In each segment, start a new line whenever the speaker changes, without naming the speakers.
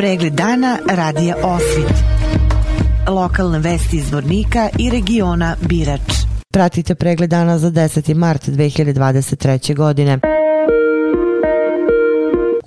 Pregled dana radija Osvit. Lokalne vesti iz Vornika i regiona Birač.
Pratite pregled dana za 10. mart 2023. godine.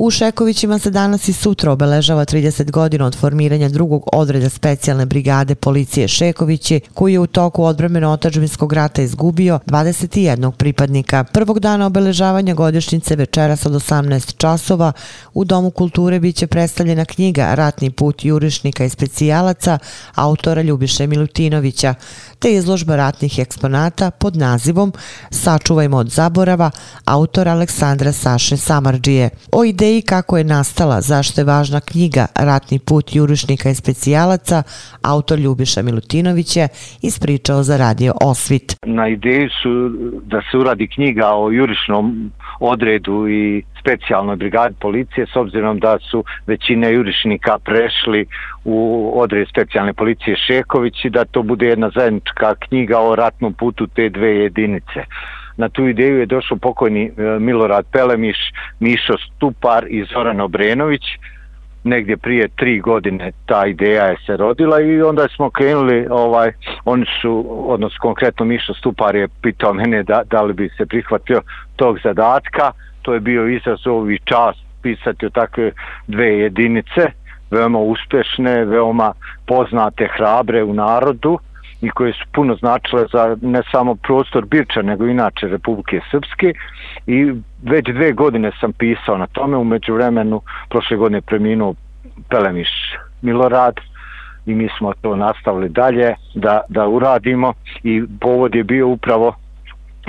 U Šekovićima se danas i sutra obeležava 30 godina od formiranja drugog odreda specijalne brigade policije Šekovići, koji je u toku odbremeno otačbinskog rata izgubio 21 pripadnika. Prvog dana obeležavanja godišnjice večeras od 18 časova u Domu kulture biće predstavljena knjiga Ratni put jurišnika i specijalaca autora Ljubiše Milutinovića, te izložba ratnih eksponata pod nazivom Sačuvajmo od zaborava autora Aleksandra Saše Samarđije. O ideji i kako je nastala, zašto je važna knjiga Ratni put jurišnika i specijalaca, autor Ljubiša Milutinović je ispričao za radio Osvit.
Na ideju su da se uradi knjiga o jurišnom odredu i specijalnoj brigadi policije s obzirom da su većine jurišnika prešli u odred specijalne policije Šeković i da to bude jedna zajednička knjiga o ratnom putu te dve jedinice na tu ideju je došao pokojni e, Milorad Pelemiš, Mišo Stupar i Zoran Obrenović. Negdje prije tri godine ta ideja je se rodila i onda smo krenuli, ovaj, oni su, odnosno konkretno Mišo Stupar je pitao mene da, da li bi se prihvatio tog zadatka. To je bio izazov i čast pisati o takve dve jedinice, veoma uspešne, veoma poznate, hrabre u narodu i koje su puno značile za ne samo prostor Birča, nego inače Republike Srpske. I već dve godine sam pisao na tome, umeđu vremenu prošle godine preminuo Pelemiš Milorad i mi smo to nastavili dalje da, da uradimo i povod je bio upravo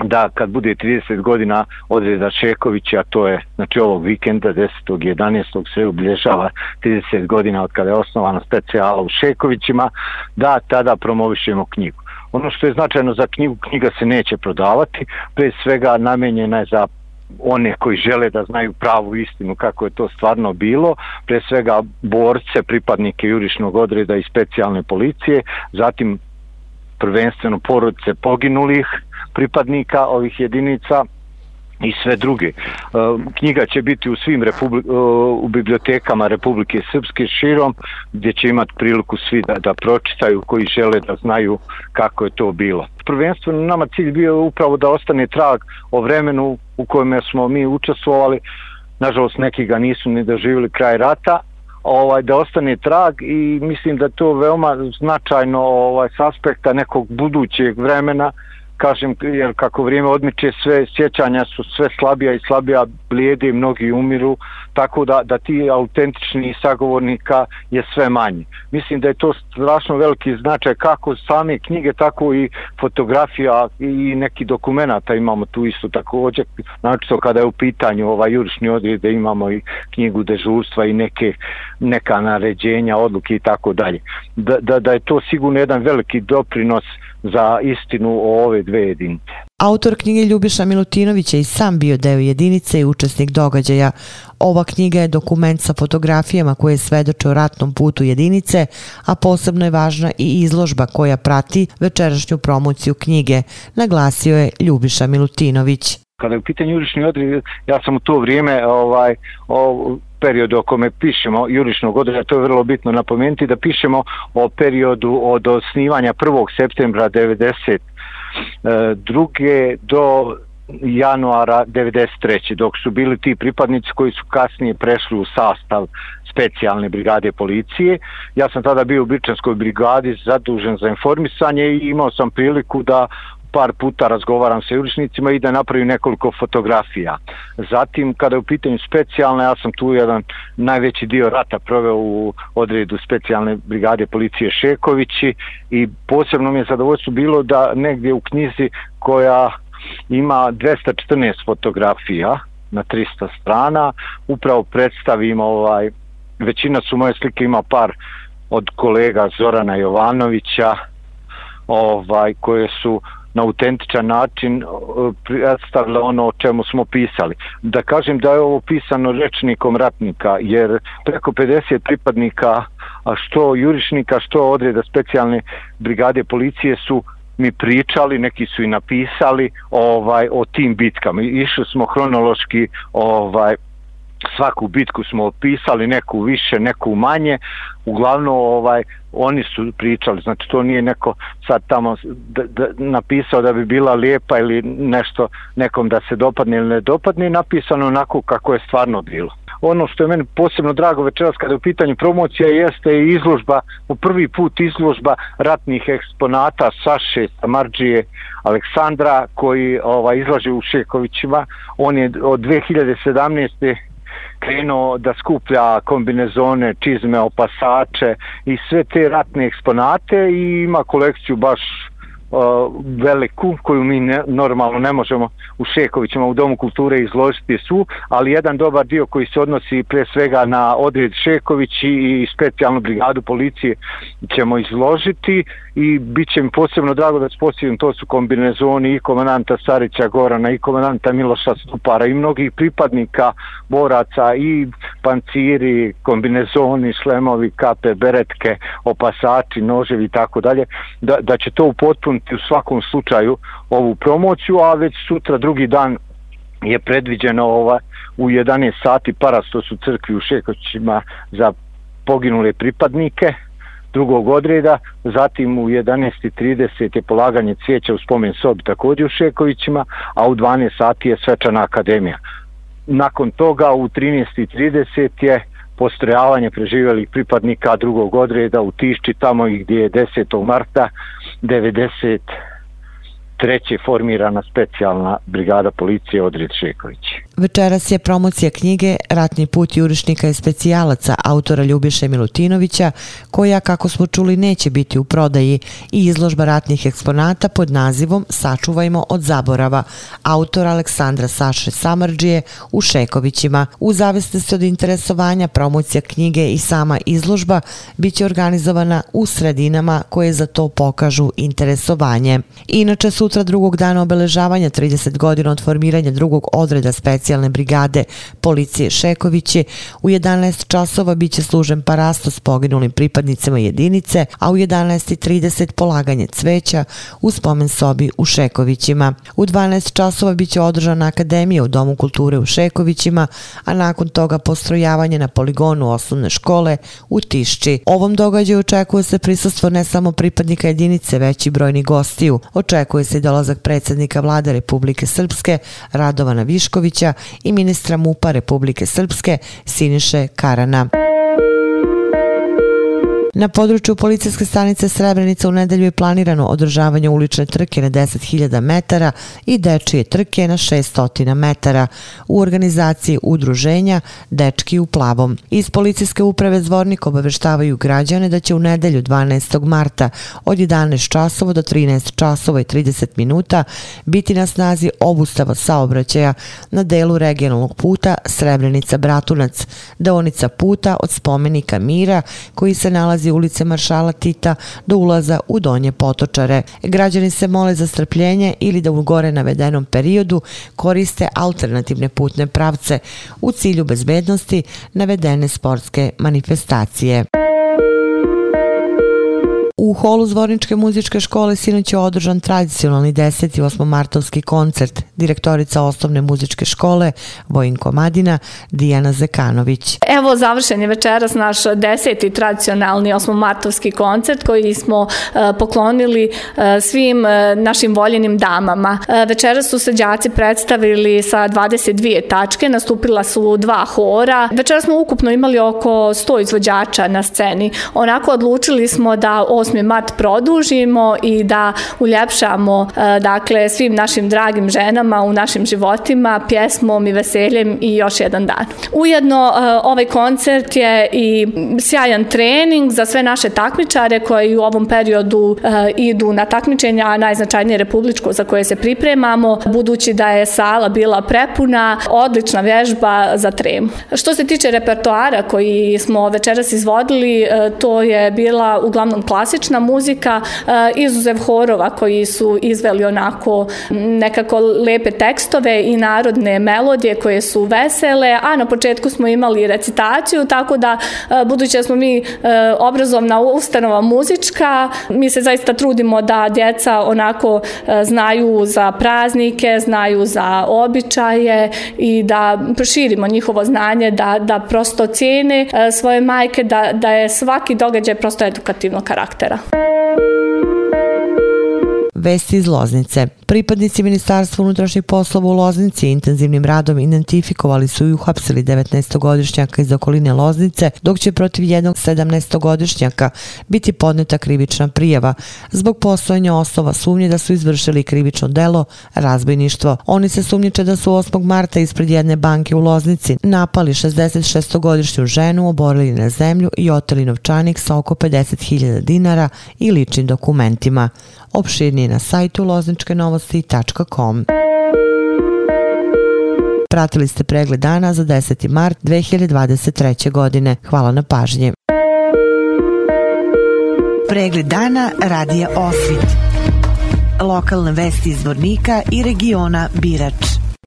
da kad bude 30 godina odreda Šekovića, to je znači ovog vikenda 10. 11. se obilježava 30 godina od kada je osnovana specijala u Šekovićima, da tada promovišemo knjigu. Ono što je značajno za knjigu, knjiga se neće prodavati, pre svega namenjena je za one koji žele da znaju pravu istinu kako je to stvarno bilo, pre svega borce, pripadnike jurišnog odreda i specijalne policije, zatim prvenstveno porodice poginulih, pripadnika ovih jedinica i sve druge. E, knjiga će biti u svim republi, e, u bibliotekama Republike Srpske širom, gdje će imati priliku svi da, da pročitaju koji žele da znaju kako je to bilo. Prvenstveno nama cilj bio upravo da ostane trag o vremenu u kojem smo mi učestvovali. Nažalost, neki ga nisu ni doživjeli kraj rata, ovaj da ostane trag i mislim da to veoma značajno ovaj s aspekta nekog budućeg vremena kažem, jer kako vrijeme odmiče sve sjećanja su sve slabija i slabija blijede, mnogi umiru, tako da, da ti autentični sagovornika je sve manje. Mislim da je to strašno veliki značaj kako same knjige, tako i fotografija i neki dokumenta imamo tu isto također, znači to kada je u pitanju ovaj jurišni odred, da imamo i knjigu dežurstva i neke, neka naređenja, odluke i tako dalje. Da, da, da je to sigurno jedan veliki doprinos za istinu o ove dve jedinice.
Autor knjige Ljubiša Milutinović je i sam bio deo jedinice i učesnik događaja. Ova knjiga je dokument sa fotografijama koje svedoče o ratnom putu jedinice, a posebno je važna i izložba koja prati večerašnju promociju knjige, naglasio je Ljubiša Milutinović.
Kada je u pitanju jurišni odred, ja sam u to vrijeme ovaj, o periodu o kome pišemo jurišnog odreda, to je vrlo bitno napomenuti, da pišemo o periodu od osnivanja 1. septembra 90 e, druge do januara 93. dok su bili ti pripadnici koji su kasnije prešli u sastav specijalne brigade policije. Ja sam tada bio u Birčanskoj brigadi zadužen za informisanje i imao sam priliku da par puta razgovaram sa jurišnicima i da napravim nekoliko fotografija. Zatim, kada je u pitanju specijalne, ja sam tu jedan najveći dio rata proveo u odredu specijalne brigade policije Šekovići i posebno mi je zadovoljstvo bilo da negdje u knjizi koja ima 214 fotografija na 300 strana, upravo predstavim ovaj, većina su moje slike, ima par od kolega Zorana Jovanovića, ovaj koje su na autentičan način e, predstavila ono o čemu smo pisali. Da kažem da je ovo pisano rečnikom ratnika, jer preko 50 pripadnika, a što jurišnika, što odreda specijalne brigade policije su mi pričali, neki su i napisali ovaj o tim bitkama. Išli smo hronološki ovaj svaku bitku smo opisali, neku više, neku manje, uglavnom ovaj oni su pričali, znači to nije neko sad tamo da, da, napisao da bi bila lijepa ili nešto nekom da se dopadne ili ne dopadne, napisano onako kako je stvarno bilo. Ono što je meni posebno drago večeras kada je u pitanju promocija jeste i izložba, u prvi put izložba ratnih eksponata Saše Samarđije Aleksandra koji ovaj, izlaže u Šekovićima. On je od 2017 krenuo da skuplja kombinezone, čizme, opasače i sve te ratne eksponate i ima kolekciju baš veliku koju mi ne, normalno ne možemo u Šekovićima u Domu kulture izložiti su, ali jedan dobar dio koji se odnosi pre svega na odred Šeković i specijalnu brigadu policije ćemo izložiti i bit će mi posebno drago da spostavim, to su kombinezoni i komandanta Sarića Gorana i komandanta Miloša Stupara i mnogih pripadnika boraca i panciri, kombinezoni, šlemovi, kape, beretke, opasači, noževi i tako dalje, da, da će to upotpuniti u svakom slučaju ovu promociju, a već sutra drugi dan je predviđeno ova, u 11 sati parastos su crkvi u Šekoćima za poginule pripadnike, drugog odreda, zatim u 11.30 je polaganje cvijeća u spomen sobi također u Šekovićima, a u 12 sati je svečana akademija. Nakon toga u 13.30 je postrojavanje preživjelih pripadnika drugog odreda u Tišči, tamo gdje je 10. marta 90 formirana specijalna brigada policije Odred Šeković.
Večeras je promocija knjige Ratni put jurišnika i specijalaca autora Ljubiše Milutinovića, koja, kako smo čuli, neće biti u prodaji i izložba ratnih eksponata pod nazivom Sačuvajmo od zaborava, autora Aleksandra Saše Samarđije u Šekovićima. U zavisnosti od interesovanja promocija knjige i sama izložba biće organizovana u sredinama koje za to pokažu interesovanje. Inače, sutra drugog dana obeležavanja 30 godina od formiranja drugog odreda specijalne brigade policije Šekovići. u 11 časova biće služen parasto s poginulim pripadnicama jedinice, a u 11.30 polaganje cveća u spomen sobi u Šekovićima. U 12 časova biće održana akademija u Domu kulture u Šekovićima, a nakon toga postrojavanje na poligonu osnovne škole u Tišći. Ovom događaju očekuje se prisustvo ne samo pripadnika jedinice, već i brojni gostiju. Očekuje se dolazak predsjednika vlade Republike Srpske Radovana Viškovića i ministra MUPA Republike Srpske Siniše Karana. Na području policijske stanice Srebrenica u nedelju je planirano održavanje ulične trke na 10.000 metara i dečije trke na 600 metara u organizaciji udruženja Dečki u plavom. Iz policijske uprave Zvornik obaveštavaju građane da će u nedelju 12. marta od 11 časova do 13 časova i 30 minuta biti na snazi obustava saobraćaja na delu regionalnog puta Srebrenica-Bratunac, deonica puta od spomenika Mira koji se nalazi nalazi ulice Maršala Tita do ulaza u Donje Potočare. Građani se mole za strpljenje ili da u gore navedenom periodu koriste alternativne putne pravce u cilju bezbednosti navedene sportske manifestacije. U holu Zvorničke muzičke škole sinoć je održan tradicionalni 10. i 8. martovski koncert. Direktorica osnovne muzičke škole Vojinko Madina, Dijana Zekanović.
Evo završen je večeras naš 10. tradicionalni 8. martovski koncert koji smo e, poklonili e, svim e, našim voljenim damama. Večeras su se džaci predstavili sa 22 tačke, nastupila su dva hora. Večeras smo ukupno imali oko 100 izvođača na sceni. Onako odlučili smo da 8 mart produžimo i da uljepšamo e, dakle svim našim dragim ženama u našim životima pjesmom i veseljem i još jedan dan. Ujedno e, ovaj koncert je i sjajan trening za sve naše takmičare koji u ovom periodu e, idu na takmičenja najznačajnije republičko za koje se pripremamo budući da je sala bila prepuna odlična vježba za trem. Što se tiče repertoara koji smo večeras izvodili to je bila uglavnom klasična klasična muzika, e, izuzev horova koji su izveli onako nekako lepe tekstove i narodne melodije koje su vesele, a na početku smo imali recitaciju, tako da e, budući da smo mi e, obrazovna ustanova muzička, mi se zaista trudimo da djeca onako znaju za praznike, znaju za običaje i da proširimo njihovo znanje, da, da prosto cijene svoje majke, da, da je svaki događaj prosto edukativnog karaktera. Bye.
Vesti iz Loznice. Pripadnici Ministarstva unutrašnjih poslova u Loznici intenzivnim radom identifikovali su i uhapsili 19-godišnjaka iz okoline Loznice, dok će protiv jednog 17-godišnjaka biti podneta krivična prijava zbog postojanja osnova sumnje da su izvršili krivično delo razbojništvo. Oni se sumnjiče da su 8. marta ispred jedne banke u Loznici napali 66-godišnju ženu, oborili na zemlju i oteli novčanik sa oko 50.000 dinara i ličnim dokumentima. Opširnije na sajtu lozničkenovosti.com. Pratili ste pregled dana za 10. mart 2023. godine. Hvala na pažnje.
Pregled dana radija Osvit. Lokalne vesti iz Vornika i regiona Birač.